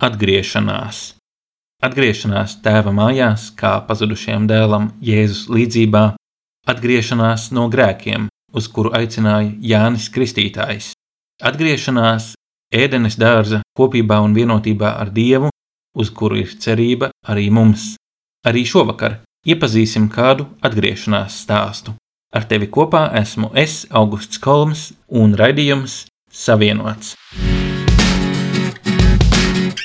atgriešanās. Atgriešanās tēva mājās, kā pazudušajam dēlam Jēzus līdzībā, atgriešanās no grēkiem, uz kuru aicināja Jānis Kristītājs, atgriešanās ēdenes dārza kopībā un vienotībā ar Dievu, uz kuru ir cerība arī mums. Arī šovakar iepazīsim kādu atgriešanās stāstu. Ar tevi kopā esmu es, Augusts Kolms, un raidījums Savienots.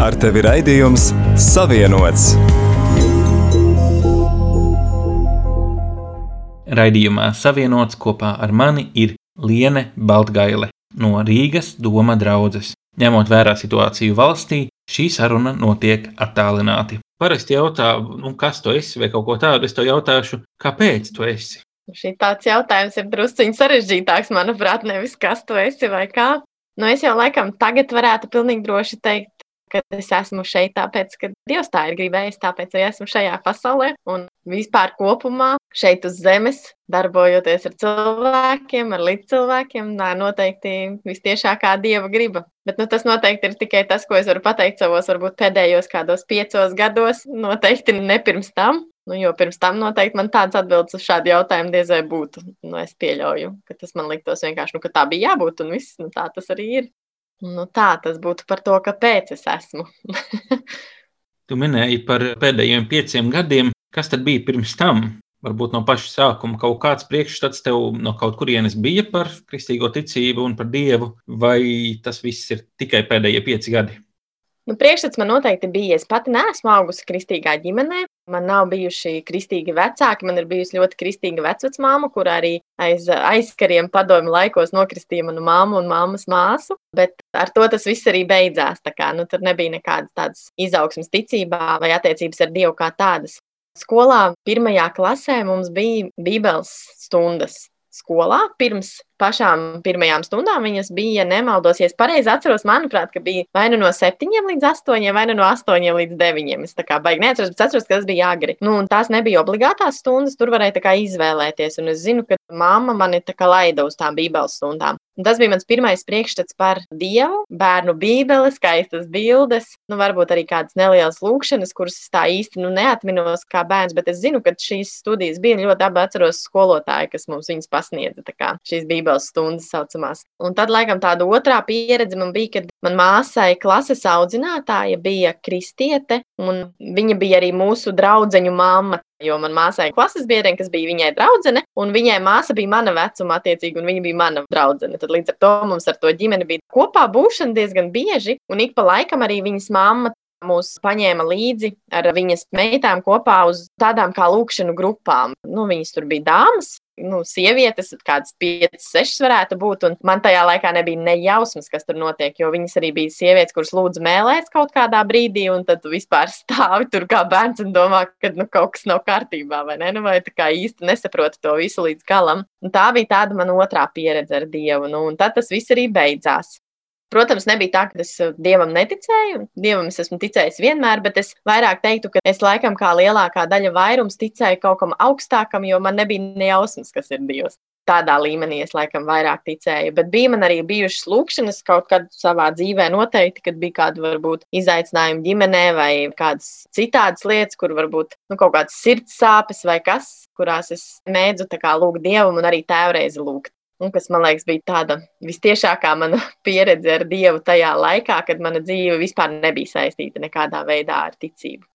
Ar tevi raidījums Savienots. Raidījumā Savienots kopā ar mani ir Liene Baltgaile no Rīgas Doma draudzes. Ņemot vērā situāciju valstī, šī saruna notiek attālināti. Parasti jautā, nu, kas tu esi vai kaut ko tādu, es to jautāšu, kāpēc tu esi? Šī tāds jautājums ir drusciņš sarežģītāks, manuprāt, nevis kas tu esi vai kā. Nu, es jau laikam tagad varētu pilnīgi droši teikt, ka es esmu šeit, tāpēc, ka Dievs tā ir gribējis, tāpēc arī esmu šajā pasaulē. Un vispār kopumā šeit uz zemes, darbojoties ar cilvēkiem, ar līdzcilvēkiem, tā noteikti vistiešākā Dieva griba. Bet nu, tas noteikti ir tikai tas, ko es varu pateikt savos, varbūt pēdējos kādos piecos gados, noteikti ne pirms tam. Nu, jo pirms tam noteikti man tādas atbildes uz šādu jautājumu diez vai būtu. Nu, es pieļauju, ka tas man liktos vienkārši, nu, ka tā bija jābūt, un viss, nu, tā tas arī ir. Nu, tā tas būtu par to, kāpēc es esmu. tu minēji par pēdējiem pieciem gadiem. Kas tad bija pirms tam? Varbūt no paša sākuma kaut kāds priekšstats tev no kaut kurienes bija par kristīgo ticību un par dievu, vai tas viss ir tikai pēdējie pieci gadi? Nu, priekšstats man noteikti bija. Es pati neesmu augusi kristīgā ģimenē. Man nav bijuši kristīgi vecāki. Man ir bijusi ļoti kristīga vecmāma, kur arī aiz aizkariem padomju laikos nokristīja manu māmu un māmas māsu. Bet ar to tas viss arī beidzās. Kā, nu, tur nebija nekādas tādas izaugsmas ticībā vai attiecības ar Dievu kā tādas. Skolā pirmajā klasē mums bija Bībeles stundas skolā pirms pašām pirmajām stundām viņas bija, ja nemaldos, ja es pareizi atceros, manuprāt, ka bija vai nu no 7 līdz 8, vai nu no 8 līdz 9. Es tā kā baigi neatceros, bet atceros, ka tas bija agri. Nu, tās nebija obligātās stundas, tur varēja kā izvēlēties. Un es zinu, ka mamma mani tā kā laida uz tām bībeles stundām. Un tas bija mans pirmais priekšstats par Dievu, bērnu bībeli, skaistas bildes, nu, varbūt arī kādas nelielas lūkšanas, kuras es tā īsti nu, neatminos kā bērns, bet es zinu, ka šīs studijas bija ļoti labi atceros skolotāji, kas mums viņas pasniedza. Šīs bībeles bībeles stundas saucamās. Un tad, laikam, tāda otrā pieredze man bija, kad man māsai klases audzinātāja bija kristiete, un viņa bija arī mūsu draudzeņu mamma. Jo manā māsai ir klases biedrene, kas bija viņai draudzene, un viņai māsa bija mana vecuma, attiecīgi, un viņa bija mana draudzene. Tad līdz ar to mums ar to ģimeni bija kopā būšana diezgan bieži, un ik pa laikam arī viņas mamma mūs paņēma līdzi ar viņas meitām kopā uz tādām kā lūkšanu grupām. Nu, viņas tur bija dāmas, nu, sievietes, kādas 5, 6 varētu būt. Man tajā laikā nebija nejausmas, kas tur notiek, jo viņas arī bija sievietes, kuras lūdza mēlēt kaut kādā brīdī, un tad vispār stāvi tur kā bērns un domā, ka nu, kaut kas nav kārtībā, vai ne? Nu, vai tā kā īsti nesaproti to visu līdz galam. Un tā bija tāda mana otrā pieredze ar Dievu. Nu, un tad tas viss arī beidzās. Protams, nebija tā, ka es uh, dievam neticēju. Dievam es esmu ticējis vienmēr, bet es vairāk teiktu, ka es laikam kā lielākā daļa vairums ticēju kaut kam augstākam, jo man nebija nejausmas, kas ir Dievs. Tādā līmenī es laikam vairāk ticēju. Bet bija man arī bijušas lūkšanas kaut kad savā dzīvē, noteikti, kad bija kāda varbūt izaicinājuma ģimenē vai kādas citādas lietas, kur varbūt nu, kaut kādas sirds sāpes vai kas, kurās es mēdzu lūgt Dievam un arī tēvreizi lūgt un kas man liekas bija tāda vistiešākā mana pieredze ar Dievu tajā laikā, kad mana dzīve vispār nebija saistīta nekādā veidā ar ticību.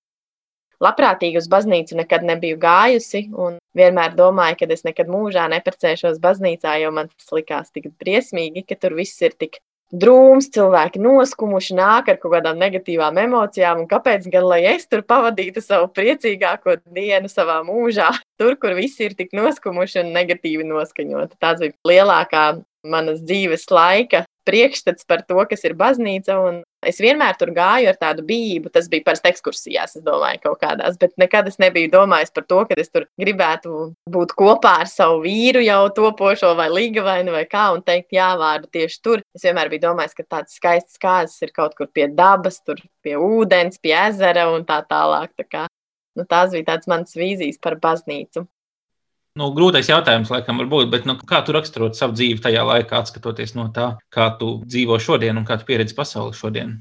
Labprātīgi uz baznīcu nekad nebiju gājusi, un vienmēr domāju, ka es nekad mūžā neprecēšos baznīcā, jo man tas likās tik briesmīgi, ka tur viss ir tik drūms, cilvēki noskumuši, nāk ar kaut kādām negatīvām emocijām. Kāpēc gan lai es tur pavadītu savu priecīgāko dienu savā mūžā, tur, kur visi ir tik noskumuši un negatīvi noskaņoti? Tas bija lielākā manas dzīves laika priekšstats par to, kas ir baznīca. Es vienmēr tur gāju ar tādu bijību. Tas bija parasti ekskursijās, es domāju, kaut kādās. Bet nekad es nebiju domājis par to, ka es tur gribētu būt kopā ar savu vīru, jau topošo vai līgavainu vai kā, un teikt, jā, vārdu tieši tur. Es vienmēr biju domājis, ka tāds skaists kāzas ir kaut kur pie dabas, tur pie ūdens, pie ezera un tā tālāk. Tā kā, nu, tās bija tādas manas vīzijas par baznīcu. Nu, grūtais jautājums, laikam, var būt, bet nu, kā tu raksturot savu dzīvi tajā laikā, skatoties no tā, kā tu dzīvo šodien un kā tu pieredzi pasauli šodien?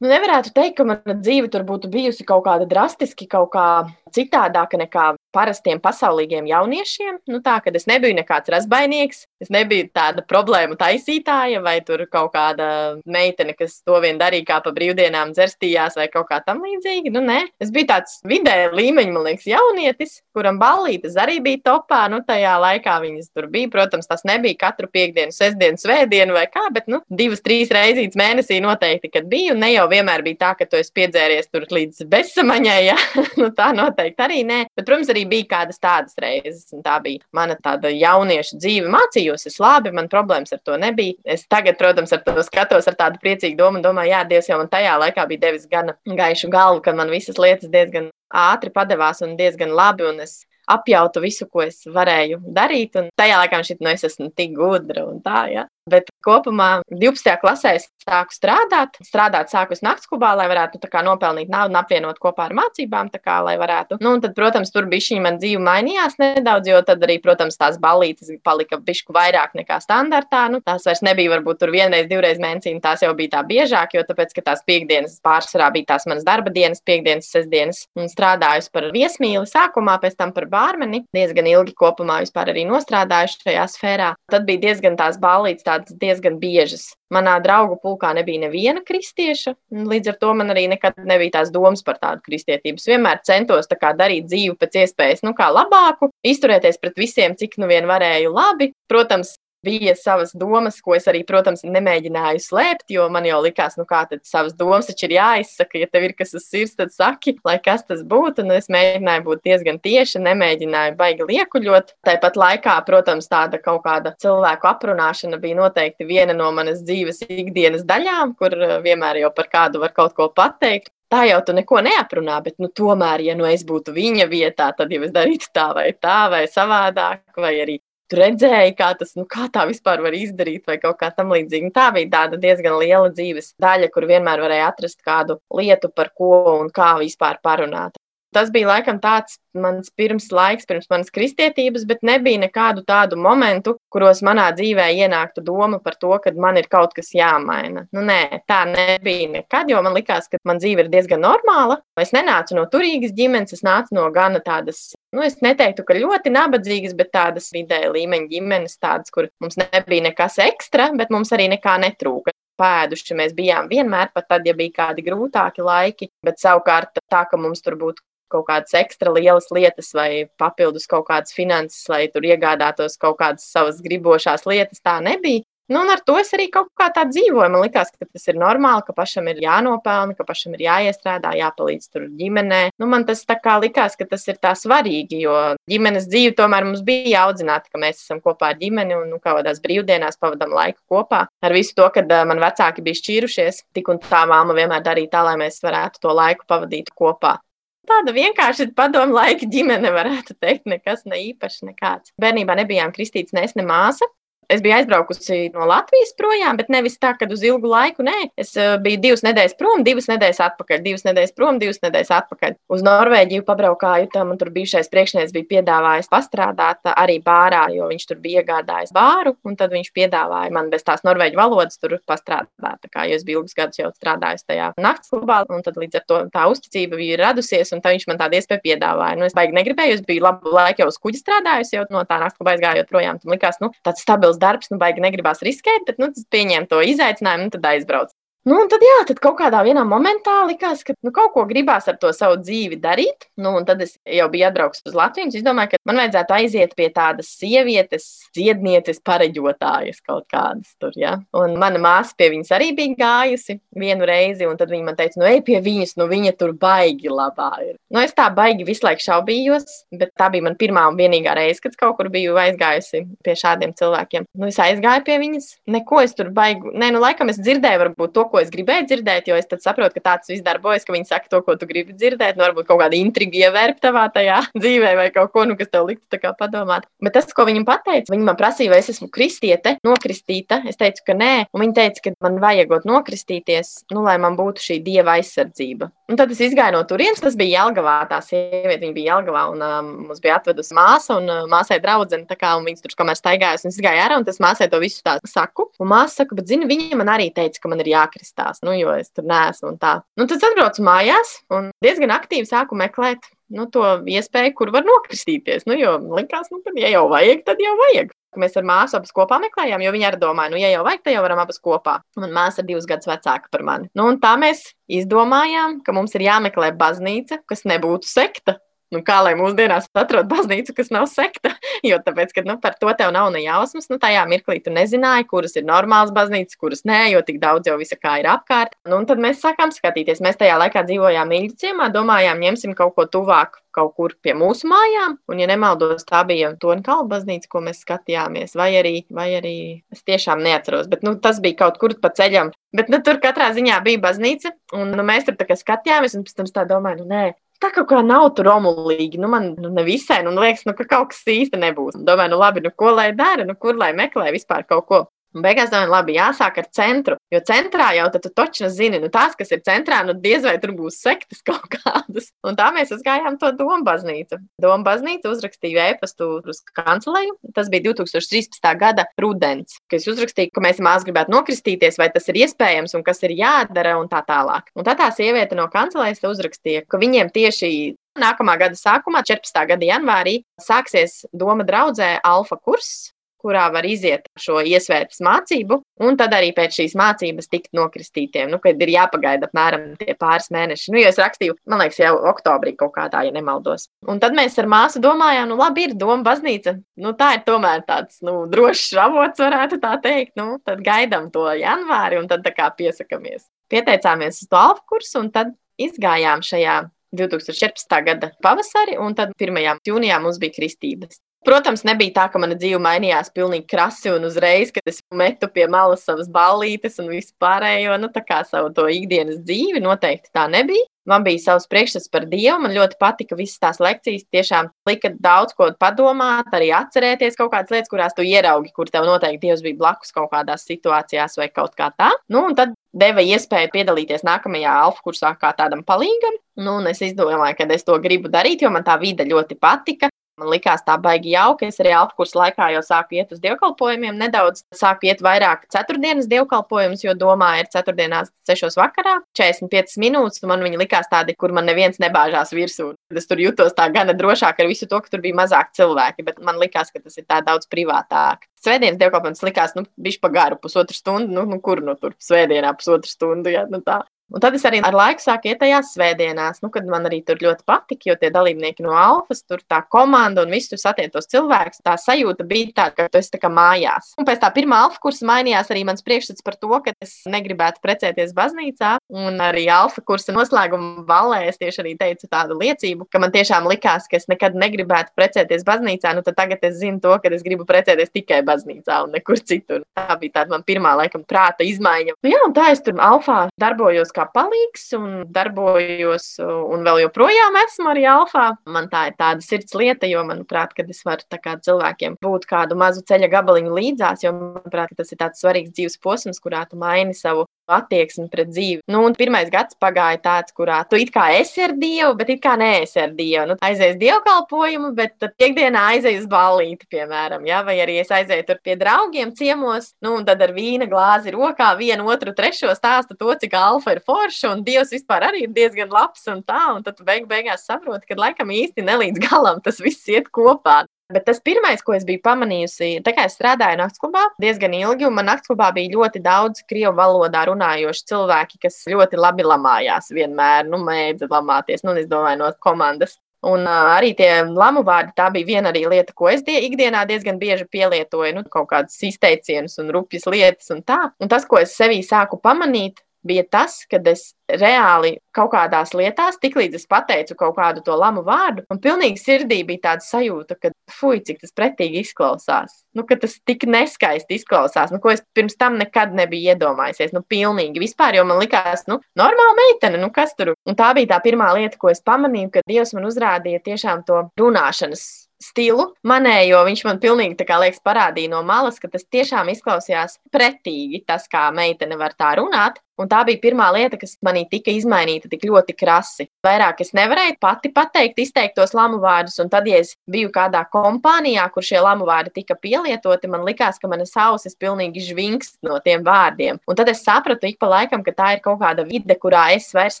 Nu, nevarētu teikt, ka mana dzīve tur būtu bijusi kaut kāda drastiski, kaut kā citādāka nekā parastiem pasaulīgiem jauniešiem. Nu, tā, kad es nebiju nekāds razbainieks, es nebiju tāda problēmu taisītāja vai kaut kāda meitene, kas to vien darīja, kā pa brīvdienām dzerstījās vai kaut kā tam līdzīga. Nu, nē. es biju tāds vidēja līmeņa, man liekas, jaunietis, kuram ballītes arī bija topā. Nu, tajā laikā viņas tur bija. Protams, tas nebija katru piekdienu, sestdienu, svētdienu vai kā, bet nu, divas, trīs reizes mēnesī noteikti, kad biju. Ne jau vienmēr bija tā, ka tu esi piedzēries tur līdz bezsamaņai. Ja? nu, tā noteikti arī nē. Bet, protams, arī bija kādas tādas reizes, un tā bija mana tāda jaunieša dzīve. Mācījos, es labi, man problēmas ar to nebija. Es tagad, protams, ar to skatos ar tādu priecīgu domu un domāju, jā, Dievs jau man tajā laikā bija devis gan gaišu galvu, ka man visas lietas diezgan ātri padevās un diezgan labi. Un es apjautu visu, ko es varēju darīt. Un tajā laikā šķiet, nu, es esmu tik gudra un tā. Ja? Bet kopumā 12. klasē es sāku strādāt. Strādāt sāku naktsklubā, lai varētu kā, nopelnīt naudu un apvienot kopā ar mācībām. Kā, varētu. nu, tad, protams, tur bija šī mana dzīve mainījās nedaudz, jo tad arī, protams, tās balītes palika bišku vairāk nekā standartā. Nu, tās vairs nebija varbūt tur vienreiz, divreiz mēnesī, un tās jau bija tā biežāk, jo tāpēc, ka tās piekdienas pārsvarā bija tās manas darba dienas, piekdienas, sestdienas, un strādājusi par viesmīli sākumā, pēc tam par bārmeni. Diezgan ilgi kopumā vispār arī nostrādājuši šajā sfērā. Tad bija diezgan tās balītes tādas diezgan biežas. Manā draugu pulkā nebija neviena kristieša, līdz ar to man arī nekad nebija tās domas par tādu kristietību. Es vienmēr centos darīt dzīvi pēc iespējas nu, labāku, izturēties pret visiem, cik nu vien varēju labi. Protams, bija savas domas, ko es arī, protams, nemēģināju slēpt, jo man jau likās, nu kā tad savas domas taču ir jāizsaka. Ja tev ir kas uz sirds, tad saki, lai kas tas būtu. Un es mēģināju būt diezgan tieši, nemēģināju baigi liekuļot. Tāpat laikā, protams, tāda kaut kāda cilvēku aprunāšana bija noteikti viena no manas dzīves ikdienas daļām, kur eh, vienmēr jau par kādu var kaut ko pateikt. Tā jau tu neko neaprunā, bet nu, tomēr, ja nu es būtu viņa vietā, tad jau es darītu tā vai tā, vai savādāk, vai arī tu redzēji, kā tas, nu, kā tā vispār var izdarīt, vai kaut kā tam līdzīga. Tā bija tāda diezgan liela dzīves daļa, kur vienmēr varēja atrast kādu lietu, par ko un kā vispār parunāt tas bija laikam tāds mans pirms laiks, pirms manas kristietības, bet nebija nekādu tādu momentu, kuros manā dzīvē ienāktu doma par to, ka man ir kaut kas jāmaina. Nu, nē, tā nebija nekad, jo man likās, ka man dzīve ir diezgan normāla. Es nenācu no turīgas ģimenes, es nācu no gana tādas, nu, es neteiktu, ka ļoti nabadzīgas, bet tādas vidēja līmeņa ģimenes, tādas, kur mums nebija nekas ekstra, bet mums arī nekā netrūka pēduši. Mēs bijām vienmēr, pat tad, ja bija kādi grūtāki laiki, bet savukārt tā, ka mums tur būtu kaut kādas ekstra lielas lietas vai papildus kaut kādas finanses, lai tur iegādātos kaut kādas savas gribošās lietas. Tā nebija. Nu, un ar to es arī kaut kā tā dzīvoju. Man liekas, ka tas ir normāli, ka pašam ir jānopelna, ka pašam ir jāiestrādā, jāpalīdz tur ģimenē. Nu, man tas tā kā likās, ka tas ir tā svarīgi, jo ģimenes dzīve tomēr mums bija audzināta, ka mēs esam kopā ar ģimeni un nu, kādās brīvdienās pavadām laiku kopā. Ar visu to, kad man vecāki bija šķīrušies, tik un tā māma vienmēr darīja tā, lai mēs varētu to laiku pavadīt kopā. Tāda vienkārši padomu laika ģimene, varētu teikt, nekas ne īpašs, nekāds. Bērnībā nebijām kristīts ne es, ne māsa. Es biju aizbraukusi no Latvijas projām, bet nevis tā, ka uz ilgu laiku. Nē, es uh, biju divas nedēļas prom, divas nedēļas atpakaļ, divas nedēļas prom, divas nedēļas atpakaļ. Uz Norvēģiju pabraukāju, tam tur bijušais priekšnieks bija piedāvājis pastrādāt arī bārā, jo viņš tur bija iegādājis bāru, tad viņš piedāvāja man bez tās norvēģu valodas tur pastrādāt. Tā kā es biju ilgus gadus jau strādājis tajā naktas klubā, un tad līdz ar to tā uzticība bija radusies, un viņš man tādu iespēju piedāvāja. Nu, es baigi negribēju, es biju labu laiku jau uz kuģa strādājusi, jau no tā naktas klubā aizgājot projām. Tam likās, nu, tāds stabils darbs, nu, baigi negribās riskēt, bet, nu, pieņēma to izaicinājumu, un tad aizbraucu. Nu, un tad, jā, tad kaut kādā momentā likās, ka nu, kaut ko gribās ar to savu dzīvi darīt. Nu, tad es jau biju atbraucis uz Latviju. Es domāju, ka man vajadzētu aiziet pie tādas sievietes, dziednieces, pareģotājas kaut kādas tur. Ja? Un mana māsa pie viņas arī bija gājusi vienu reizi, un tad viņa man teica, nu, ej pie viņas, nu, viņa tur baigi labā ir. Nu, es tā baigi visu laiku šaubījos, bet tā bija mana pirmā un vienīgā reize, kad kaut kur biju aizgājusi pie šādiem cilvēkiem. Nu, es aizgāju pie viņas, neko es tur baigu. Nē, nu, laikam es dzirdēju, varbūt to, ko es gribēju dzirdēt, jo es saprotu, ka tāds viss darbojas, ka viņi saka to, ko tu gribi dzirdēt. Nu, varbūt kaut kāda intriga ievērp tavā tajā dzīvē vai kaut ko, nu, kas tev liktu padomāt. Bet tas, ko viņam pateica, viņi man prasīja, vai es esmu kristiete, nokristīta. Es teicu, ka nē, un viņi teica, ka man vajagot nokristīties, nu, lai man būtu šī dieva aizsardzība. Un tad es izgāju no turienes, tas bija Jelgavā, tā sieviete, viņa bija Jelgavā, un um, mums bija atvedusi māsa, un uh, māsai draudzene, tā kā viņas tur kamēr staigājas, un es gāju ārā, un tas māsai to visu tā saku. Un māsa saka, bet zini, viņa man arī teica, ka man ir jākristās, nu, jo es tur neesmu un tā. Nu, tad atbraucu mājās, un diezgan aktīvi sāku meklēt nu, to iespēju, kur var nokristīties. Nu, jo likās, nu, tad, ja jau vajag, tad jau vajag. Mēs ar māsu abas kopā meklējām, jo viņa arī domāja, nu, ja jau vajag, tad jau varam abas kopā. Man māsa ir divus gadus vecāka par mani. Nu, tā mēs izdomājām, ka mums ir jāmeklē baznīca, kas nebūtu sekta. Nu, kā lai mūsdienās atrod baznīcu, kas nav sekta? Jo tāpēc, ka, nu, par to tev nav ne jausmas. Nu, tajā mirklī tu nezināji, kuras ir normālas baznīcas, kuras nē, jo tik daudz jau visa kā ir apkārt. Nu, un tad mēs sākām skatīties. Mēs tajā laikā dzīvojām Mīļu ciemā, domājām, ņemsim kaut ko tuvāk kaut kur pie mūsu mājām. Un, ja nemaldos, tā bija Tonkalna baznīca, ko mēs skatījāmies, vai arī, vai arī es tiešām neatceros, bet nu, tas bija kaut kur pa ceļam. Bet nu, tur katrā ziņā bija baznīca, un nu, mēs tur skatījāmies, un pēc tam tā domājām, nu, nē, Tā kaut kā nav tur romulīgi. Nu, man nu, nevisai, nu, liekas, nu, ka kaut kas īsti nebūs. Domāju, nu, labi, nu, ko lai dara, nu, kur lai meklē vispār kaut ko. Un beigās domāju, labi, jāsāk ar centru. Jo centrā jau tu taču zini, nu tās, kas ir centrā, nu diez vai tur būs sektas kaut kādas. Un tā mēs uzgājām to domu baznīcu. Doma baznīca uzrakstīja e-pastu uz kanceleju. Tas bija 2013. gada rudens, kad es uzrakstīju, ka mēs mās gribētu nokristīties, vai tas ir iespējams un kas ir jādara un tā tālāk. Un tad tā sieviete no kancelejas uzrakstīja, ka viņiem tieši Nākamā gada sākumā, 14. gada janvārī, sāksies Doma draudzē alfa kurs, kurā var iziet šo iesvētas mācību, un tad arī pēc šīs mācības tikt nokristītiem. Nu, kad ir jāpagaida apmēram tie pāris mēneši. Nu, jo es rakstīju, man liekas, jau oktobrī kaut kādā, ja nemaldos. Un tad mēs ar māsu domājām, nu, labi, ir doma baznīca. Nu, tā ir tomēr tāds nu, drošs avots, varētu tā teikt. Nu, tad gaidām to janvāri un tad piesakamies. Pieteicāmies uz to alfa kursu un tad izgājām šajā 2014. gada pavasarī, un tad 1. jūnijā mums bija kristības. Protams, nebija tā, ka mana dzīve mainījās pilnīgi krasi un uzreiz, kad es metu pie malas savas ballītes un vispārējo, nu, tā kā savu to ikdienas dzīvi, noteikti tā nebija. Man bija savs priekšstats par Dievu, man ļoti patika visas tās lekcijas. Tiešām lika daudz ko padomāt, arī atcerēties kaut kādas lietas, kurās tu ieraugi, kur tev noteikti Dievs bija blakus kaut kādās situācijās vai kaut kā tā. Nu, un tad deva iespēju piedalīties nākamajā alfa kursā kā tādam palīgam. Nu, un es izdomāju, ka es to gribu darīt, jo man tā vide ļoti patika. Man likās tā baigi jauki. Es arī apkursu laikā jau sāku iet uz dievkalpojumiem. Nedaudz sāku iet vairāk ceturtdienas dievkalpojumus, jo domā ir ceturtdienās, sešos vakarā, 45 minūtes. Man viņi likās tādi, kur man neviens nebāžās virsū. Es tur jutos tā gana drošāk ar visu to, ka tur bija mazāk cilvēki, bet man likās, ka tas ir tā daudz privātāk. Svētdienas dievkalpojums likās, nu, bišķi pa garu, pusotru stundu. Nu, nu kur nu tur svētdienā pusotru stundu? Ja, nu tā. Un tad es arī ar laiku sāku iet tajās svētdienās, nu, kad man arī tur ļoti patika, jo tie dalībnieki no Alfas, tur tā komanda un viss tur satiek tos cilvēkus. Tā sajūta bija tāda, ka tu esi tā kā mājās. Un pēc tā pirmā Alfa kursa mainījās arī mans priekšstats par to, ka es negribētu precēties baznīcā. Un arī Alfa kursa noslēguma balē es tieši arī teicu tādu liecību, ka man tiešām likās, ka es nekad negribētu precēties baznīcā. Nu, tad tagad es zinu to, ka es gribu precēties tikai baznīcā un nekur citur. Tā bija tāda man pirmā, laikam, prāta izmaiņa. Nu, jā, un tā es tur Alfā darbojos kā palīgs un darbojos, un vēl joprojām esmu arī alfā. Man tā ir tāda sirds lieta, jo, manuprāt, kad es varu cilvēkiem būt kādu mazu ceļa gabaliņu līdzās, jo, manuprāt, tas ir tāds svarīgs dzīves posms, kurā tu maini savu attieksmi pret dzīvi. Nu, un pirmais gads pagāja tāds, kurā tu it kā esi ar Dievu, bet it kā neesi ar Dievu. Nu, aizies dievkalpojumu, bet tad piekdienā aizies uz ballīti, piemēram, ja? vai arī es aizēju tur pie draugiem ciemos, nu, un tad ar vīna glāzi rokā vienu otru trešo stāstu to, cik alfa ir forša, un Dievs vispār arī ir diezgan labs un tā, un tad beig beigās saproti, ka laikam īsti nelīdz galam tas viss iet kopā. Bet tas pirmais, ko es biju pamanījusi, tā kā es strādāju naktsklubā diezgan ilgi, un man naktsklubā bija ļoti daudz krievu valodā runājoši cilvēki, kas ļoti labi lamājās vienmēr, nu, mēdza lamāties, nu, es domāju, no komandas. Un uh, arī tie lamu vārdi, tā bija viena lieta, ko es die, ikdienā diezgan bieži pielietoju, nu, kaut kādas izteicienas un rupjas lietas un tā. Un tas, ko es sevī sāku pamanīt, bija tas, kad es reāli kaut kādās lietās, tiklīdz es pateicu kaut kādu to lamu vārdu, man pilnīgi sirdī bija tāda sajūta, ka, fuj, cik tas pretīgi izklausās. Nu, ka tas tik neskaisti izklausās, nu, ko es pirms tam nekad nebiju iedomājies. Nu, pilnīgi vispār, jo man likās, nu, normāla meitene, nu, kas tur. Un tā bija tā pirmā lieta, ko es pamanīju, ka Dievs man uzrādīja tiešām to runāšanas stilu manējo. Viņš man pilnīgi kā liekas parādīja no malas, ka tas tiešām izklausījās pretīgi, tas, kā meitene var tā runāt. Un tā bija pirmā lieta, kas manī tika izmainīta tik ļoti krasi. Vairāk es nevarēju pati pateikt, izteikt tos lamu vārdus, un tad, ja es biju kādā kompānijā, kur šie lamu vārdi tika pielietoti, man likās, ka manas ausis pilnīgi žvingst no tiem vārdiem. Un tad es sapratu ik pa laikam, ka tā ir kaut kāda vide, kurā es vairs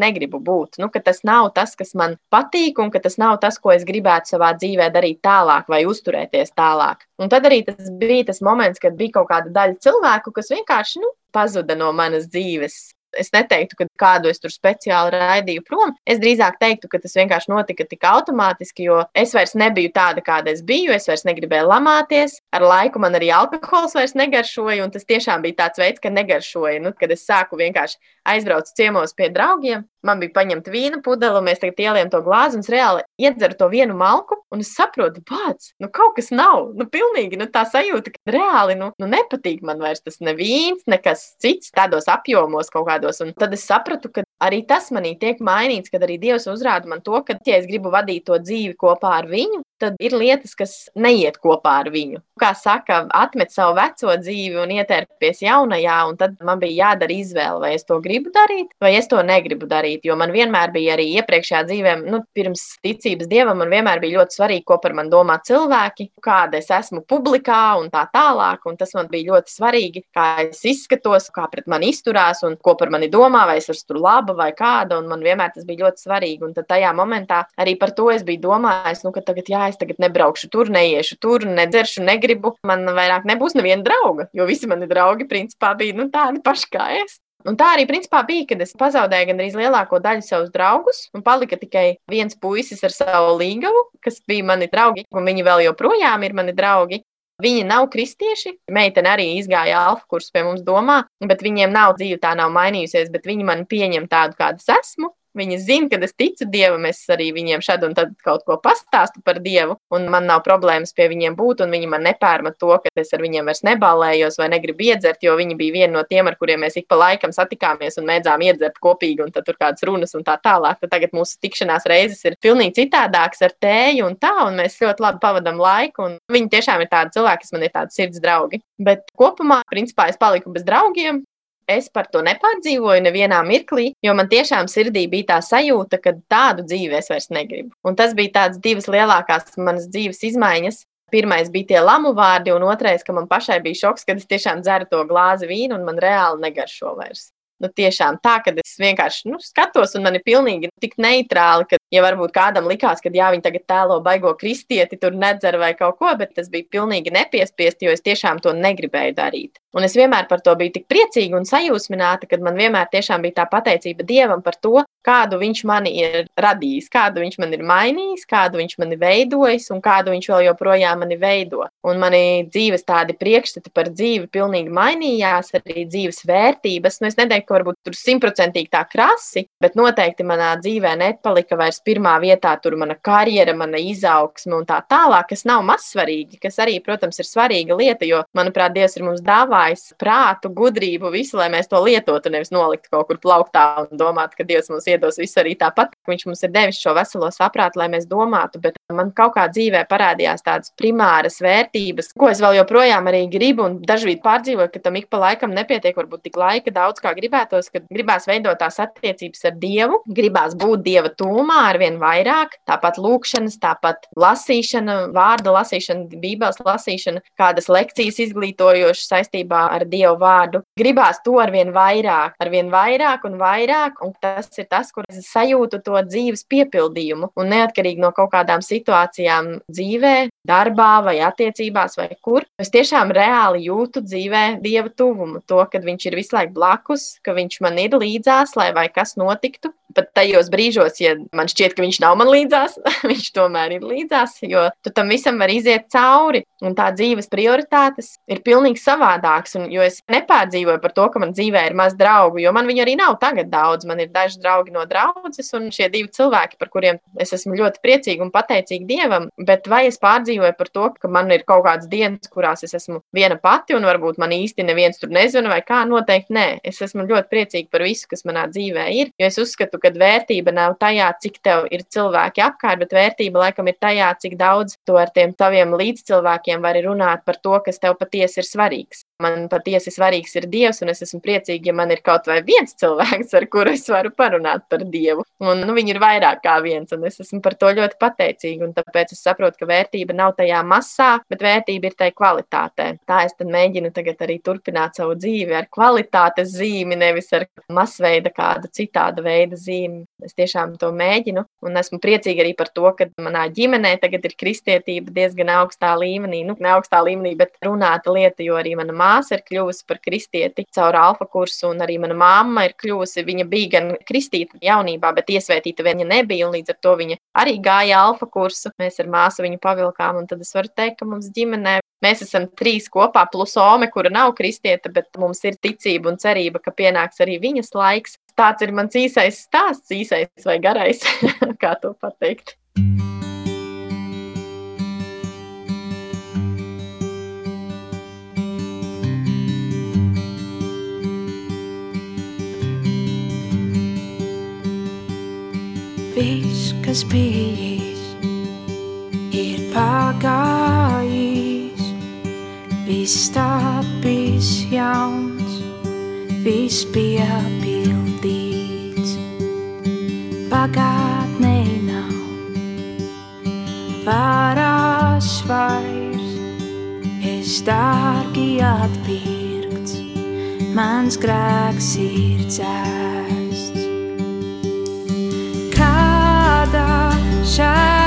negribu būt. Nu, ka tas nav tas, kas man patīk, un ka tas nav tas, ko es gribētu savā dzīvē darīt tālāk vai uzturēties tālāk. Un tad arī tas bija tas moments, kad bija kaut kāda daļa cilvēku, kas vienkārši nu, pazuda no manas dzīves. Es neteiktu, ka kādu es tur speciāli raidīju prom. Es drīzāk teiktu, ka tas vienkārši notika tik automātiski, jo es vairs nebiju tāda, kāda es biju. Es vairs negribēju lamāties. Ar laiku man arī alkohols vairs negaršoja, un tas tiešām bija tāds veids, ka negaršoja. Nu, kad es sāku vienkārši aizbraukt ciemos pie draugiem, man bija paņemta vīna pudele, un mēs tagad ieliem to glāzi, un es reāli iedzeru to vienu malku, un es saprotu, bāc, nu kaut kas nav. Nu, pilnīgi nu, tā sajūta, ka reāli nu, nu, nepatīk man vairs tas nevīns, nekas cits tādos apjomos kaut kādos. Un tad es sapratu, ka arī tas manī tiek mainīts, kad arī Dievs uzrāda man to, ka, ja es gribu vadīt to dzīvi kopā ar viņu, tad ir lietas, kas neiet kopā ar viņu. Kā saka, atmet savu veco dzīvi un ietērpies jaunajā, un tad man bija jādara izvēle, vai es to gribu darīt, vai es to negribu darīt. Jo man vienmēr bija arī iepriekšējā dzīvē, nu, pirms ticības dievam, man vienmēr bija ļoti svarīgi, ko par mani domā cilvēki, kāda es esmu publikā un tā tālāk. Un tas man bija ļoti svarīgi, kā es izskatos, kā pret mani izturās un ko par mani domā, vai es esmu tur laba vai kāda. Un man vienmēr tas bija ļoti svarīgi. Un tad tajā momentā arī par to es biju domājis, nu, ka tagad jā, es tagad nebraukšu tur, neiešu tur, nedzeršu, negribu. Man vairāk nebūs neviena drauga, jo visi mani draugi principā bija nu, tādi paši kā es. Un tā arī principā bija, kad es pazaudēju gandrīz lielāko daļu savus draugus, un palika tikai viens puisis ar savu līgavu, kas bija mani draugi, un viņi vēl joprojām ir mani draugi. Viņi nav kristieši. Meitene arī izgāja alfa kursu pie mums domā, bet viņiem nav dzīve tā nav mainījusies, bet viņi mani pieņem tādu, kāda es esmu. Viņi zina, ka es ticu Dievam, es arī viņiem šad un tad kaut ko pastāstu par Dievu, un man nav problēmas pie viņiem būt, un viņi man nepērma to, ka es ar viņiem vairs neballējos vai negribu iedzert, jo viņi bija viena no tiem, ar kuriem mēs ik pa laikam satikāmies un mēdzām iedzert kopīgi, un tad tur kādas runas un tā tālāk. Tad tagad mūsu tikšanās reizes ir pilnīgi citādākas ar tēju un tā, un mēs ļoti labi pavadām laiku, un viņi tiešām ir tādi cilvēki, kas man ir tādi sirds draugi. Bet kopumā, principā, es paliku bez draugiem, es par to nepārdzīvoju nevienā mirklī, jo man tiešām sirdī bija tā sajūta, ka tādu dzīvi es vairs negribu. Un tas bija tās divas lielākās manas dzīves izmaiņas. Pirmais bija tie lamu vārdi, un otrais, ka man pašai bija šoks, kad es tiešām dzeru to glāzi vīnu, un man reāli negaršo vairs nu, tiešām tā, ka es vienkārši nu, skatos, un man ir pilnīgi tik neitrāli, ka, ja varbūt kādam likās, ka jā, viņi tagad tēlo baigo kristieti, tur nedzer vai kaut ko, bet tas bija pilnīgi nepiespiesti, jo es tiešām to negribēju darīt. Un es vienmēr par to biju tik priecīga un sajūsmināta, kad man vienmēr bija tā pateicība Dievam par to, kādu viņš mani ir radījis, kādu viņš man ir mainījis, kādu viņš mani veidojis un kādu viņš vēl joprojām mani veido. Un mani dzīves tādi priekšstati par dzīvi pilnīgi mainījās, arī dzīves vērtības. Nu, es neteiktu, ka varbūt tur simtprocentīgi tā krasi, bet noteikti manā dzīvē nepalika vairs pirmā vietā tur mana karjera, mana izaugsme un tā tālāk, kas nav mazsvarīgi, kas arī, protams, ir svarīga lieta, jo, manuprāt, Dievs ir mums dāvājis atklājis prātu, gudrību, visu, lai mēs to lietotu, nevis noliktu kaut kur plauktā un domātu, ka Dievs mums iedos visu arī tāpat. Viņš mums ir devis šo veselo saprātu, lai mēs domātu, bet man kaut kā dzīvē parādījās tādas primāras vērtības, ko es vēl joprojām arī gribu, un dažkārt pārdzīvoju, ka tam ik pa laikam nepietiek varbūt tik laika daudz, kā gribētos, kad gribās veidot tās attiecības ar Dievu, gribās būt Dieva tūmā ar vien vairāk, tāpat lūkšanas, tāpat lasīšana, vārda lasīšana, bībeles lasīšana, kādas lekcijas izglītojošas saistībā saistībā ar Dievu vārdu. Gribās to arvien vairāk, arvien vairāk un vairāk, un tas ir tas, kur es sajūtu to dzīves piepildījumu. Un neatkarīgi no kaut kādām situācijām dzīvē, darbā vai attiecībās vai kur, es tiešām reāli jūtu dzīvē Dieva tuvumu, to, ka Viņš ir visu laiku blakus, ka Viņš man ir līdzās, lai vai kas notiktu. Pat tajos brīžos, ja man šķiet, ka viņš nav man līdzās, viņš tomēr ir līdzās, jo tu tam visam vari iziet cauri. Un tā dzīves prioritātes ir pilnīgi savādākas. Jo es nepārdzīvoju par to, ka man dzīvē ir maz draugu, jo man viņi arī nav tagad daudz. Man ir daži draugi no draudzes, un šie divi cilvēki, par kuriem es esmu ļoti priecīga un pateicīga Dievam. Bet vai es pārdzīvoju par to, ka man ir kaut kādas dienas, kurās es esmu viena pati, un varbūt man īsti neviens tur nezina, vai kā? Noteikti nē. Es esmu ļoti priecīga par visu, kas manā dzīvē ir. Jo es uzskatu, ka vērtība nav tajā, cik tev ir cilvēki apkārt, bet vērtība laikam ir tajā, cik daudz tu ar tiem taviem līdzcilvēkiem vari runāt par to, kas tev patiesi ir svarīgs. Man patiesi svarīgs ir Dievs, un es esmu priecīga, ja man ir kaut vai viens cilvēks, ar kuru es varu parunāt par Dievu. Un, nu, viņi ir vairāk kā viens, un es esmu par to ļoti pateicīga. Tāpēc es saprotu, ka vērtība nav tajā masā, bet vērtība ir tajā kvalitātē. Tā es mēģinu tagad arī turpināt savu dzīvi ar kvalitātes zīmi, nevis ar masveida kādu citādu veidu zīmi. Es tiešām to mēģinu, un esmu priecīga arī par to, ka manā ģimenē tagad ir kristietība diezgan augstā līmenī. Nu, ne augstā līmenī, bet runāta lieta, jo arī mana māsa ir kļuvusi par kristieti caur alfa kursu, un arī mana mamma ir kļuvusi. Viņa bija gan kristīta jaunībā, bet iesvētīta viņa nebija, un līdz ar to viņa arī gāja alfa kursu. Mēs ar māsu viņu pavilkām, un tad es varu teikt, ka mums ģimenē Mēs esam trīs kopā, plus Ome, kura nav kristieta, bet mums ir ticība un cerība, ka pienāks arī viņas laiks. Tāds ir mans īsais stāsts, īsais vai garais, kā to pateikt. Viss, kas bijis, ir pagājis, viss tapis jauns, viss piepildīts. Pagātnē nav varas vairs, es dārgi atpirkts, mans grēks ir dzērs. deixar.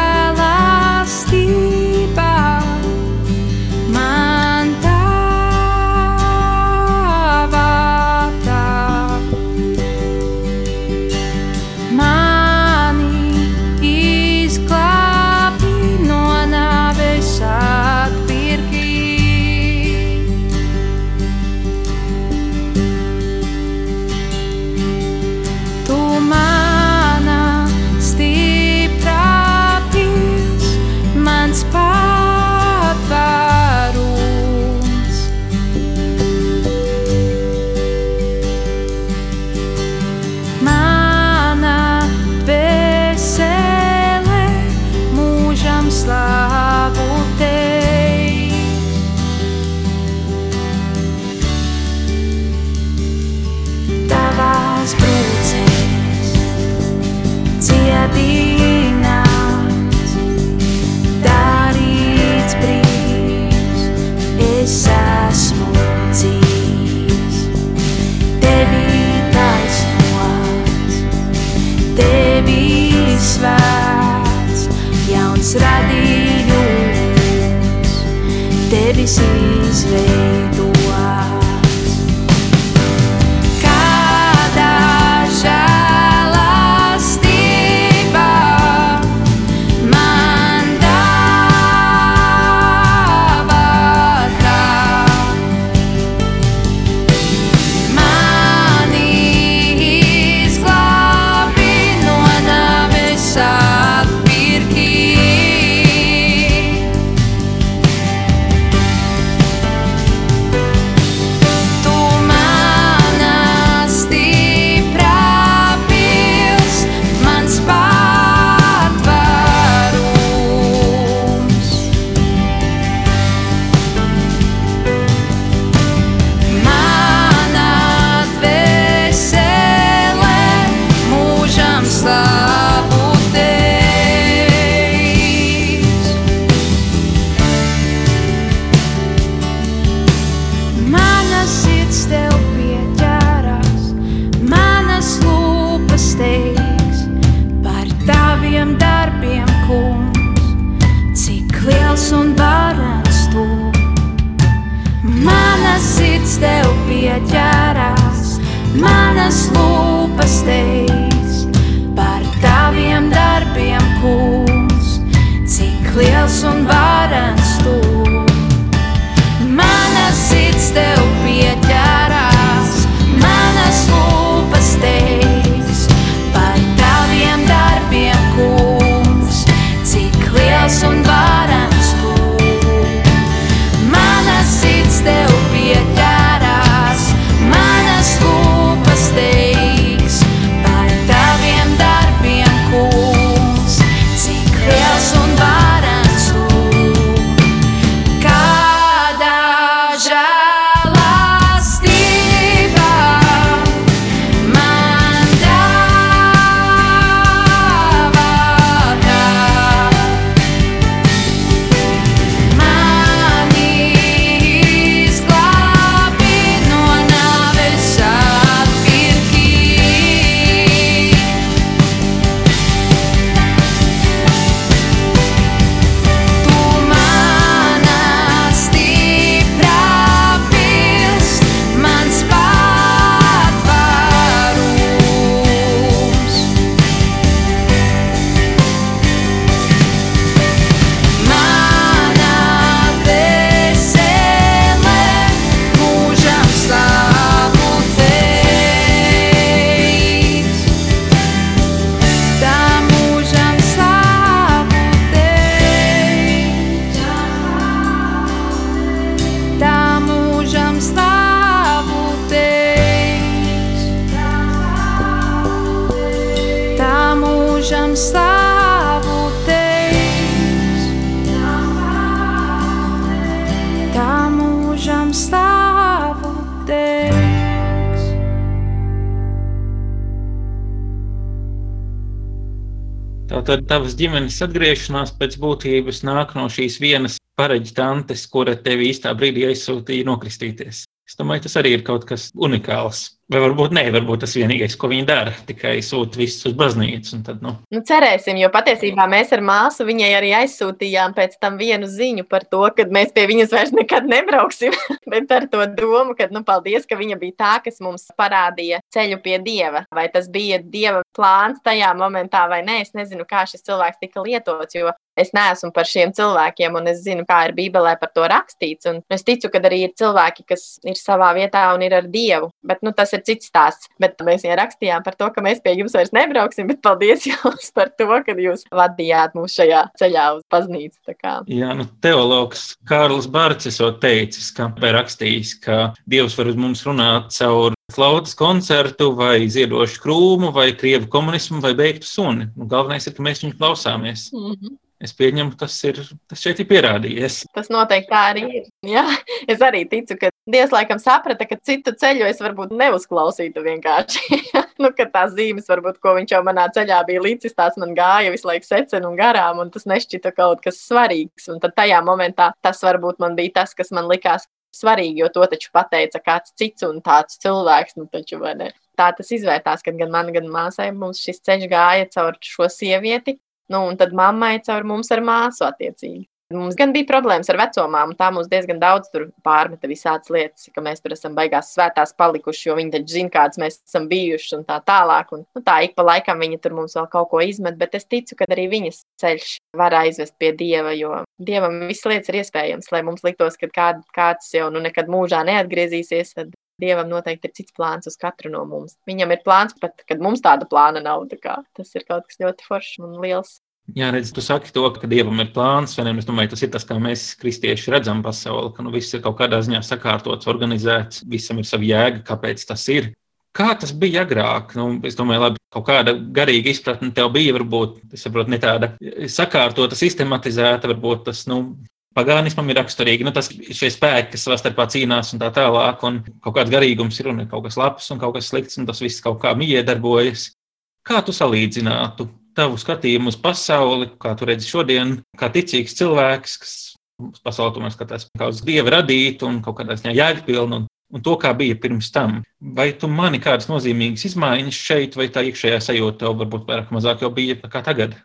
Mūžam slāvu teiks. Tā mūžam slāvu teiks. Tātad tavas ģimenes atgriešanās pēc būtības nāk no šīs vienas pareģa tantes, kura tevi īstā brīdī aizsūtīja nokristīties. Es domāju, tas arī ir kaut kas unikāls. Vai varbūt nē, varbūt tas vienīgais, ko viņi dara, tikai sūta visus uz baznīcu. Tad, nu, Nu, cerēsim, jo patiesībā mēs ar māsu viņai arī aizsūtījām pēc tam vienu ziņu par to, ka mēs pie viņas vairs nekad nebrauksim. Bet ar to domu, ka, nu, paldies, ka viņa bija tā, kas mums parādīja ceļu pie dieva. Vai tas bija dieva plāns tajā momentā vai nē, es nezinu, kā šis cilvēks tika lietots. Jo es neesmu par šiem cilvēkiem, un es zinu, kā ir Bībelē par to rakstīts. Un es ticu, ka arī ir cilvēki, kas ir savā vietā un ir ar dievu. Bet nu, tas ir cits stāsts. Bet mēs viņai rakstījām par to, ka mēs pie jums vairs nebrauksim. Bet paldies jums par to, ka jūs vadījāt mūs šajā ceļā uz baznīcu. Jā, nu, teologs Kārlis Bārcis jau teicis, ka, rakstījis, ka Dievs var uz mums runāt caur flautas koncertu, vai ziedošu krūmu, vai krievu komunismu, vai beigtu suni. Nu, galvenais ir, ka mēs viņu klausāmies. Mm -hmm. Es pieņemu, tas ir tas šeit ir pierādījies. Tas noteikti tā arī ir. Jā, es arī ticu, ka Dievs laikam saprata, ka citu ceļu es varbūt neuzklausītu vienkārši. nu, ka tās zīmes, varbūt, ko viņš jau manā ceļā bija līdzis, tās man gāja visu laiku secen un garām, un tas nešķita kaut kas svarīgs. Un tad tajā momentā tas varbūt man bija tas, kas man likās svarīgi, jo to taču pateica kāds cits un tāds cilvēks. Nu, taču, vai ne? tā tas izvērtās, kad gan man, gan māsai mums šis ceļš gāja caur šo sievieti, nu, un tad mammai caur mums ar māsu attiecīgi. Mums gan bija problēmas ar vecumām, tā mums diezgan daudz pārmeta visādas lietas, ka mēs tur esam baigās svētās palikuši, jo viņi taču zina, kādas mēs esam bijuši un tā tālāk. Un, nu, tā ik pa laikam viņi tur mums vēl kaut ko izmet, bet es ticu, ka arī viņas ceļš var aizvest pie dieva, jo dievam visas lietas ir iespējams, lai mums liktos, ka kād, kāds jau nu, nekad mūžā neatgriezīsies. Tad Dievam noteikti ir cits plāns uz katru no mums. Viņam ir plāns pat, kad mums tāda plāna nav. Tā tas ir kaut kas ļoti foršs un liels. Jā, redz, tu saki to, ka dievam ir plāns, ne? Es domāju, tas ir tas, kā mēs, kristieši, redzam pasauli, ka nu, viss ir kaut kādā ziņā sakārtots, organizēts, visam ir sava jēga, kāpēc tas ir. Kā tas bija agrāk? Nu, es domāju, labi, kaut kāda garīga izpratne tev bija, varbūt, es saprotu, ne tāda sakārtota, sistematizēta, varbūt tas, nu, pagānismam ir raksturīgi, nu, tas šie spēki, kas savā starpā cīnās un tā tālāk, un kaut kāds garīgums ir un ir kaut kas labs un kaut kas slikts, un tas viss kaut kā miedarbojas. Kā tu salīdzinātu tavu skatījumu uz pasauli, kā tu redzi šodien, kā ticīgs cilvēks, kas uz pasauli tomēr skatās kā uz dievu radītu un kaut kādā ziņā jēgpilnu, un, un to, kā bija pirms tam. Vai tu mani kādas nozīmīgas izmaiņas šeit, vai tā iekšējā sajūta tev varbūt vairāk mazāk jau bija kā tagad?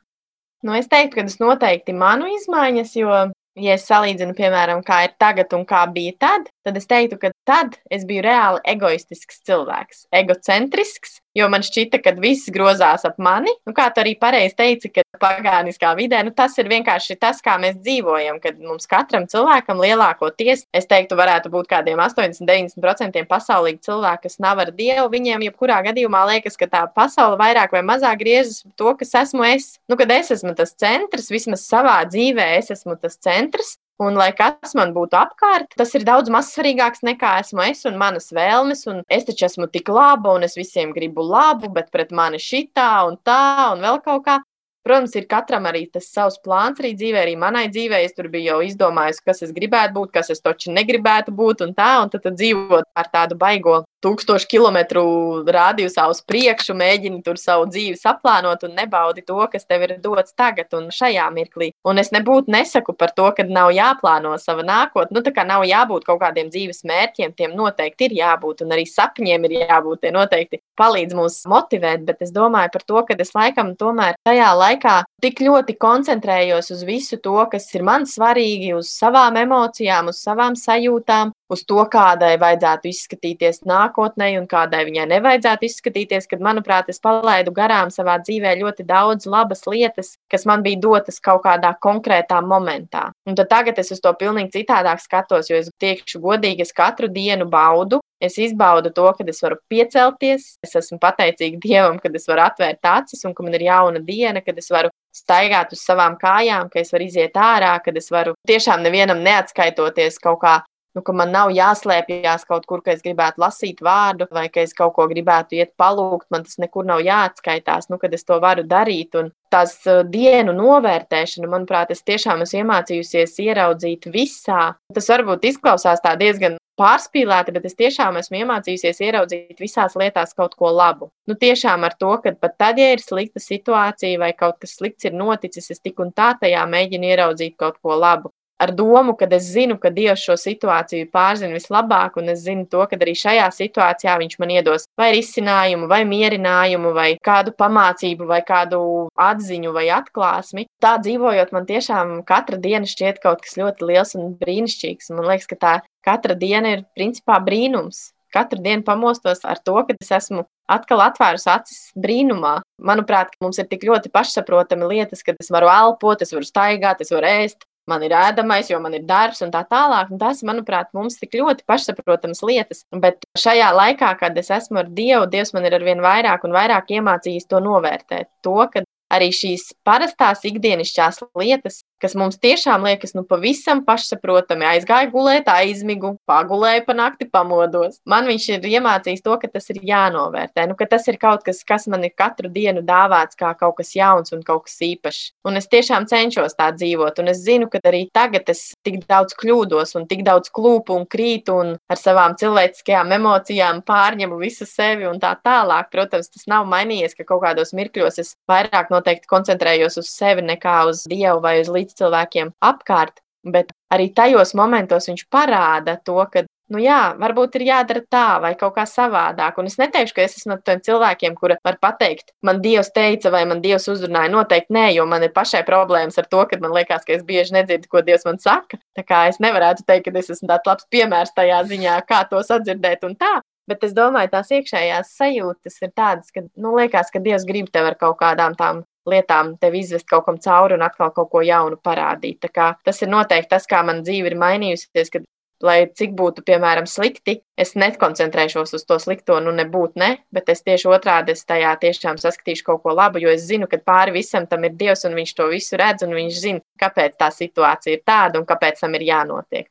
Nu, es teiktu, ka tas noteikti manu izmaiņas, jo, ja es salīdzinu, piemēram, kā ir tagad un kā bija tad, tad es teiktu, ka tad es biju reāli egoistisks cilvēks, egocentrisks, jo man šķita, ka viss grozās ap mani. Nu, kā tu arī pareizi teici, ka pagāniskā vidē nu, tas ir vienkārši tas, kā mēs dzīvojam, kad mums katram cilvēkam lielākoties, es teiktu, varētu būt kādiem 80-90% pasaulīgi cilvēki, kas nav ar Dievu. Viņiem jebkurā gadījumā liekas, ka tā pasaule vairāk vai mazāk griežas to, kas esmu es. Nu, kad es esmu tas centrs, vismaz savā dzīvē es esmu tas centrs, Un, lai kas man būtu apkārt, tas ir daudz mazsvarīgāks nekā esmu es un manas vēlmes. Un es taču esmu tik laba, un es visiem gribu labu, bet pret mani šitā un tā un vēl kaut kā. Protams, ir katram arī tas savs plāns arī dzīvē, arī manai dzīvē. Es tur biju jau izdomājis, kas es gribētu būt, kas es taču negribētu būt, un tā, un tad, tad dzīvot ar tādu baigo tūkstošu kilometru rādījusā uz priekšu, mēģini tur savu dzīvi saplānot un nebaudi to, kas tev ir dots tagad un šajā mirklī. Un es nebūtu nesaku par to, ka nav jāplāno sava nākotne. Nu, tā kā nav jābūt kaut kādiem dzīves mērķiem, tiem noteikti ir jābūt, un arī sapņiem ir jābūt. Tie noteikti palīdz mums motivēt, bet es domāju par to, ka es laikam tomēr tajā laikā tik ļoti koncentrējos uz visu to, kas ir man svarīgi, uz savām emocijām, uz savām sajūtām, uz to, kādai vajadzētu izskatīties nākotnē un kādai viņai nevajadzētu izskatīties, kad, manuprāt, es palaidu garām savā dzīvē ļoti daudz labas lietas, kas man bija dotas kaut kādā konkrētā momentā. Un tad tagad es uz to pilnīgi citādāk skatos, jo es tiekšu godīgi, es katru dienu baudu. Es izbaudu to, ka es varu piecelties, es esmu pateicīga Dievam, ka es varu atvērt acis un ka man ir jauna diena, kad es varu staigāt uz savām kājām, ka es varu iziet ārā, kad es varu tiešām nevienam neatskaitoties kaut kā nu, ka man nav jāslēpjas kaut kur, ka es gribētu lasīt vārdu, vai ka es kaut ko gribētu iet palūgt. Man tas nekur nav jāatskaitās, nu, kad es to varu darīt. Un tās uh, dienu novērtēšana, manuprāt, es tiešām esmu iemācījusies ieraudzīt visā. Tas varbūt izklausās tā diezgan pārspīlēti, bet es tiešām esmu iemācījusies ieraudzīt visās lietās kaut ko labu. Nu, tiešām ar to, ka pat tad, ja ir slikta situācija vai kaut kas slikts ir noticis, es tik un tā tajā mēģinu ieraudzīt kaut ko labu ar domu, ka es zinu, ka Dievs šo situāciju pārzina vislabāk, un es zinu to, ka arī šajā situācijā Viņš man iedos vai risinājumu, vai mierinājumu, vai kādu pamācību, vai kādu atziņu vai atklāsmi. Tā dzīvojot, man tiešām katra diena šķiet kaut kas ļoti liels un brīnišķīgs. Man liekas, ka tā katra diena ir principā brīnums. Katru dienu pamostos ar to, ka es esmu atkal atvērusi acis brīnumā. Manuprāt, mums ir tik ļoti pašsaprotami lietas, ka es varu elpot, es varu staigāt, es varu ēst, man ir ēdamais, jo man ir darbs un tā tālāk. Un tas, manuprāt, mums tik ļoti pašsaprotamas lietas. Bet šajā laikā, kad es esmu ar Dievu, Dievs man ir arvien vairāk un vairāk iemācījis to novērtēt. To, ka arī šīs parastās ikdienišķās lietas, kas mums tiešām liekas, nu, pavisam pašsaprotami, aizgāja gulēt, aizmigu, pagulēja pa nakti, pamodos. Man viņš ir iemācījis to, ka tas ir jānovērtē, nu, ka tas ir kaut kas, kas man ir katru dienu dāvāts kā kaut kas jauns un kaut kas īpašs. Un es tiešām cenšos tā dzīvot, un es zinu, ka arī tagad es tik daudz kļūdos un tik daudz klūpu un krītu un ar savām cilvēciskajām emocijām pārņemu visu sevi un tā tālāk. Protams, tas nav mainījies, ka kaut kādos mirkļos es vairāk noteikti koncentrējos uz sevi nekā uz Dievu vai uz līdzi cilvēkiem apkārt, bet arī tajos momentos viņš parāda to, ka, nu jā, varbūt ir jādara tā vai kaut kā savādāk. Un es neteikšu, ka es esmu no tiem cilvēkiem, kuri var pateikt, man Dievs teica, vai man Dievs uzrunāja. Noteikti nē, jo man ir pašai problēmas ar to, ka man liekas, ka es bieži nedzirdu, ko Dievs man saka. Tā kā es nevarētu teikt, ka es esmu tāds labs piemērs tajā ziņā, kā to sadzirdēt un tā. Bet es domāju, tās iekšējās sajūtas ir tādas, ka, nu, liekas, ka Dievs grib tev ar kaut kādām tām lietām tevi izvest kaut kam cauri un atkal kaut ko jaunu parādīt. Tas ir noteikti tas, kā man dzīve ir mainījusies. Kad, lai cik būtu, piemēram, slikti, es nekoncentrēšos uz to slikto, nu, nebūtu ne, bet es tieši otrādi es tajā tiešām saskatīšu kaut ko labu, jo es zinu, ka pāri visam tam ir Dievs un viņš to visu redz un viņš zina, kāpēc tā situācija ir tāda un kāpēc tam ir jānotiek.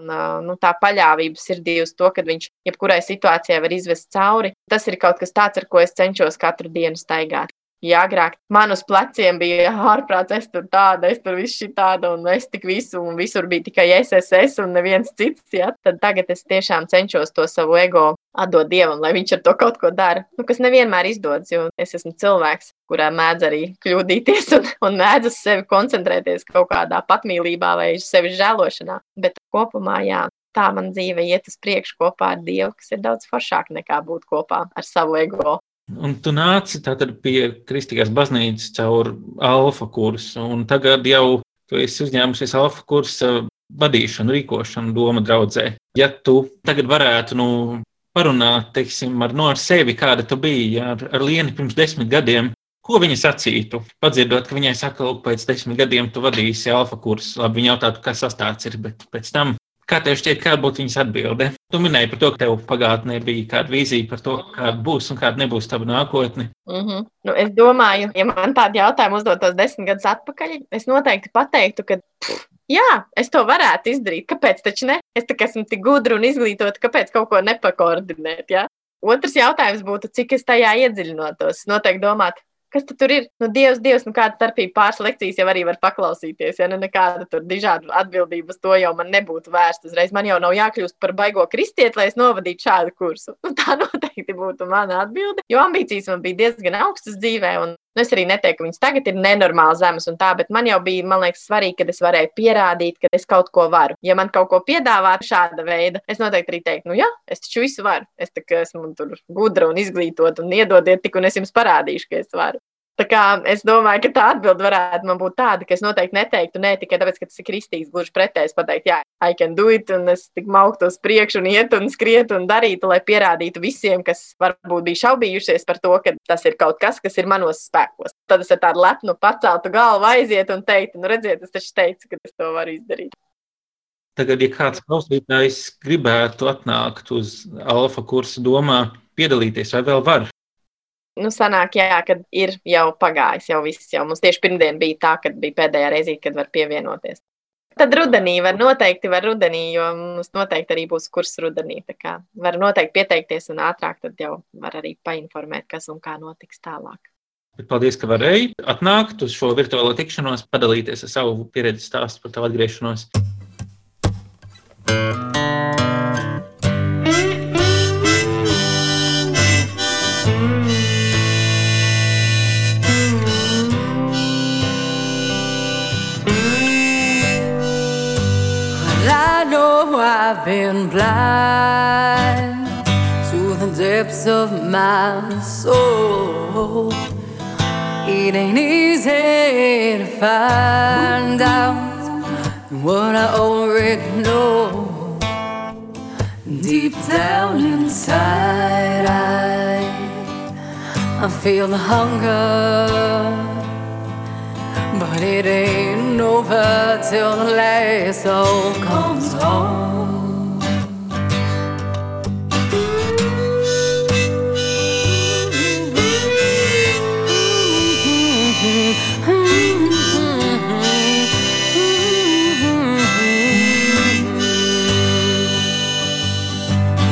Un, nu, tā paļāvība sirdī uz to, ka viņš jebkurai situācijai var izvest cauri, tas ir kaut kas tāds, ar ko es cenšos katru dienu staigāt. Ja agrāk man uz pleciem bija ārprāts, es tur tāda, es tur viss šī tāda, un es tik visu, un visur bija tikai SSS un neviens cits, ja, tad tagad es tiešām cenšos to savu ego atdot dievam, lai viņš ar to kaut ko dara. Nu, kas nevienmēr izdodas, jo es esmu cilvēks, kurā mēdz arī kļūdīties un, un mēdz uz sevi koncentrēties kaut kādā patmīlībā vai sevi žēlošanā. Bet kopumā, jā, tā man dzīve iet uz priekšu kopā ar Dievu, kas ir daudz foršāk nekā būt kopā ar savu ego. Un tu nāci pie Kristīgās baznīcas caur alfa kursu, un tagad jau tu esi uzņēmusies alfa kursa vadīšanu, rīkošanu, doma draudzē. Ja tu tagad varētu nu, parunāt teiksim, ar, nu, ar sevi, kāda tu biji ar, ar Lienu pirms desmit gadiem, ko viņa sacītu? Padzirdot, ka viņai saka, ka pēc desmit gadiem tu vadīsi alfa kursu. Labi, viņa jautātu, kas sastāvs ir, bet pēc tam Kā tev šķiet, kāda būtu viņas atbilde? Tu minēji par to, ka tev pagātnē bija kāda vīzija par to, kāda būs un kāda nebūs tava nākotne. Mm -hmm. nu, es domāju, ja man tādu jautājumu uzdotos desmit gadus atpakaļ, es noteikti pateiktu, ka pff, jā, es to varētu izdarīt. Kāpēc taču ne? Es tā kā esmu tik gudra un izglītota, kāpēc kaut ko nepakoordinēt? Ja? Otrs jautājums būtu, cik es tajā iedziļinotos. Noteikti domāt, kas tu tur ir? Nu, Dievs, Dievs, nu kāda starpība pāris lekcijas jau arī var paklausīties. Ja nu nekāda tur dižāda atbildības to jau man nebūtu vērsta uzreiz. Man jau nav jākļūst par baigo kristieti, lai es novadītu šādu kursu. Nu, tā noteikti būtu mana atbilde. Jo ambīcijas man bija diezgan augstas dzīvē, un Nu, es arī neteiktu, ka viņas tagad ir nenormāli zemas un tā, bet man jau bija, man liekas, svarīgi, ka es varēju pierādīt, ka es kaut ko varu. Ja man kaut ko piedāvātu šāda veida, es noteikti arī teiktu, nu jā, es taču visu varu. Es esmu gudra un izglītota un iedodiet tik, un es jums parādīšu, ka es varu. Tā kā es domāju, ka tā atbilde varētu būt tāda, ka es noteikti neteiktu, ne tikai tāpēc, ka tas ir kristīgs, gluži pretējs pateikt, jā, I can do it, un es tik mauktu uz priekšu, un iet un skriet un darītu, lai pierādītu visiem, kas varbūt bija šaubījušies par to, ka tas ir kaut kas, kas ir manos spēkos. Tad es ar tādu lepnu paceltu galvu aiziet un teiktu, nu redziet, es taču teicu, ka es to varu izdarīt. Tagad, ja kāds klausītājs gribētu atnākt uz alfa kursu domā, piedalīties, vai vēl var? Nu, sanāk, jā, kad ir jau pagājis, jau viss. Jau. Mums tieši pirmdien bija tā, kad bija pēdējā reize, kad var pievienoties. Tad rudenī var noteikti, var rudenī, jo mums noteikti arī būs kurs rudenī. Tā kā var noteikti pieteikties un ātrāk, tad jau var arī painformēt, kas un kā notiks tālāk. Bet paldies, ka varēji atnākt uz šo virtuālo tikšanos, padalīties ar savu pieredzi stāstu par tavu atgriešanos. But I've been blind to the depths of my soul. It ain't easy to find out what I already know. Deep down inside, I, I feel the hunger. But it ain't over till the last soul comes home.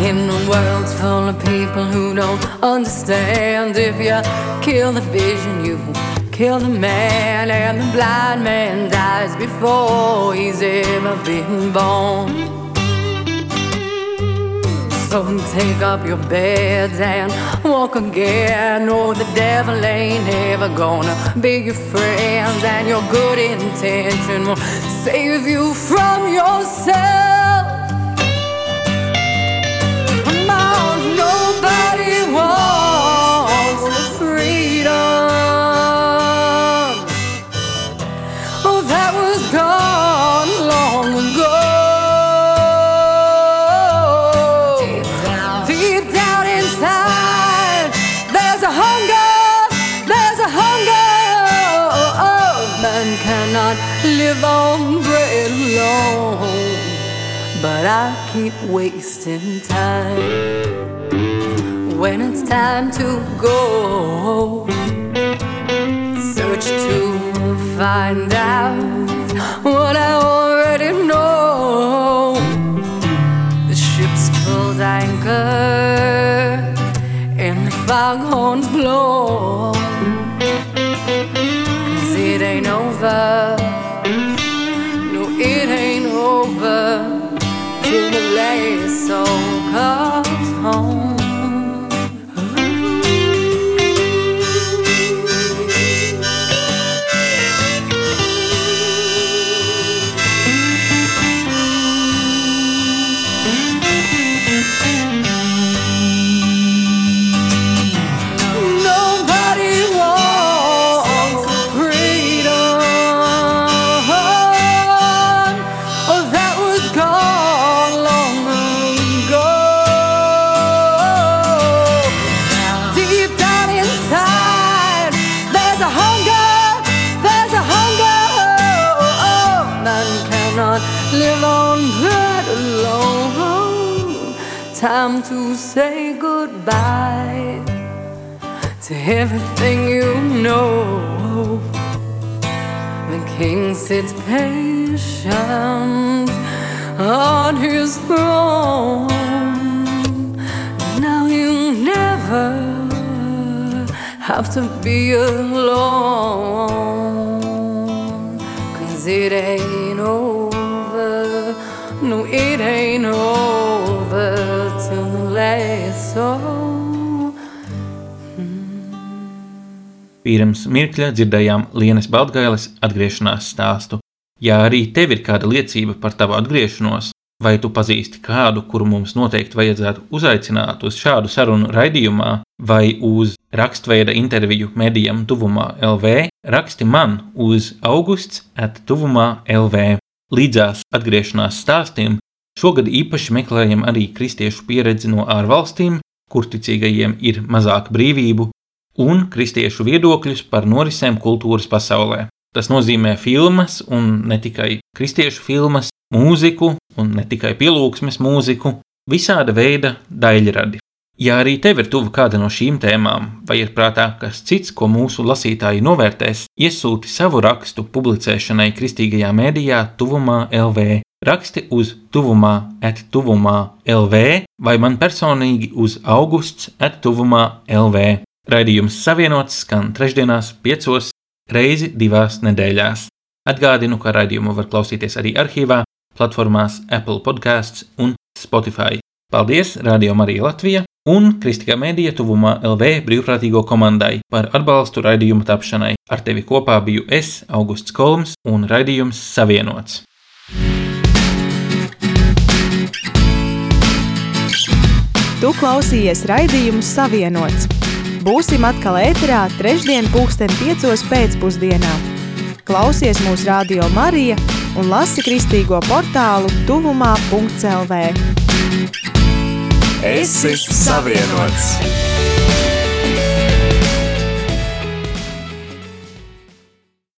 In a world full of people who don't understand, if you kill the vision, you kill the man, and the blind man dies before he's ever been born. So take up your beds and walk again. Oh, the devil ain't ever gonna be your friend, and your good intention will save you from yourself. Come on, nobody wants But I keep wasting time when it's time to go. Search to find out what I already know. The ship's pulled anchor and the foghorns blow. 'Cause it ain't over. Soul comes home. Time to say goodbye to everything you know. The king sits patient on his throne. Now you never have to be alone. Cause it ain't over. No, it ain't over last soul. Pirms mirkļa dzirdējām Lienas Baltgailes atgriešanās stāstu. Ja arī tev ir kāda liecība par tavu atgriešanos, vai tu pazīsti kādu, kuru mums noteikti vajadzētu uzaicināt uz šādu sarunu raidījumā, vai uz rakstveida interviju medijam Tuvumā LV, raksti man uz augusts at Tuvumā LV. Līdzās atgriešanās stāstiem šogad īpaši meklējam arī kristiešu pieredzi no ārvalstīm, kur ticīgajiem ir mazāk brīvību, un kristiešu viedokļus par norisēm kultūras pasaulē. Tas nozīmē filmas, un ne tikai kristiešu filmas, mūziku, un ne tikai pielūgsmes mūziku, visāda veida daļradi. Ja arī tev ir tuva kāda no šīm tēmām, vai ir prātā kas cits, ko mūsu lasītāji novērtēs, iesūti savu rakstu publicēšanai kristīgajā mēdījā Tuvumā LV. Raksti uz tuvumā, et tuvumā LV vai man personīgi uz augusts, et tuvumā LV. Raidījums savienots skan trešdienās, piecos reizi divās nedēļās. Atgādinu, ka raidījumu var klausīties arī arhīvā, platformās Apple podkāsts un Spotify. Paldies Radio Marija Latvija un Kristīgā mēdīja tuvumā LV brīvprātīgo komandai par atbalstu raidījuma tapšanai. Ar tevi kopā biju es, Augusts Kolms un raidījums Savienots. Tu klausījies raidījumu Savienots. Būsim atkal ēterā trešdien pulksten piecos pēcpusdienā. Klausies mūsu radio Marija un lasi kristīgo portālu tuvumā.lv. Es esmu savienots!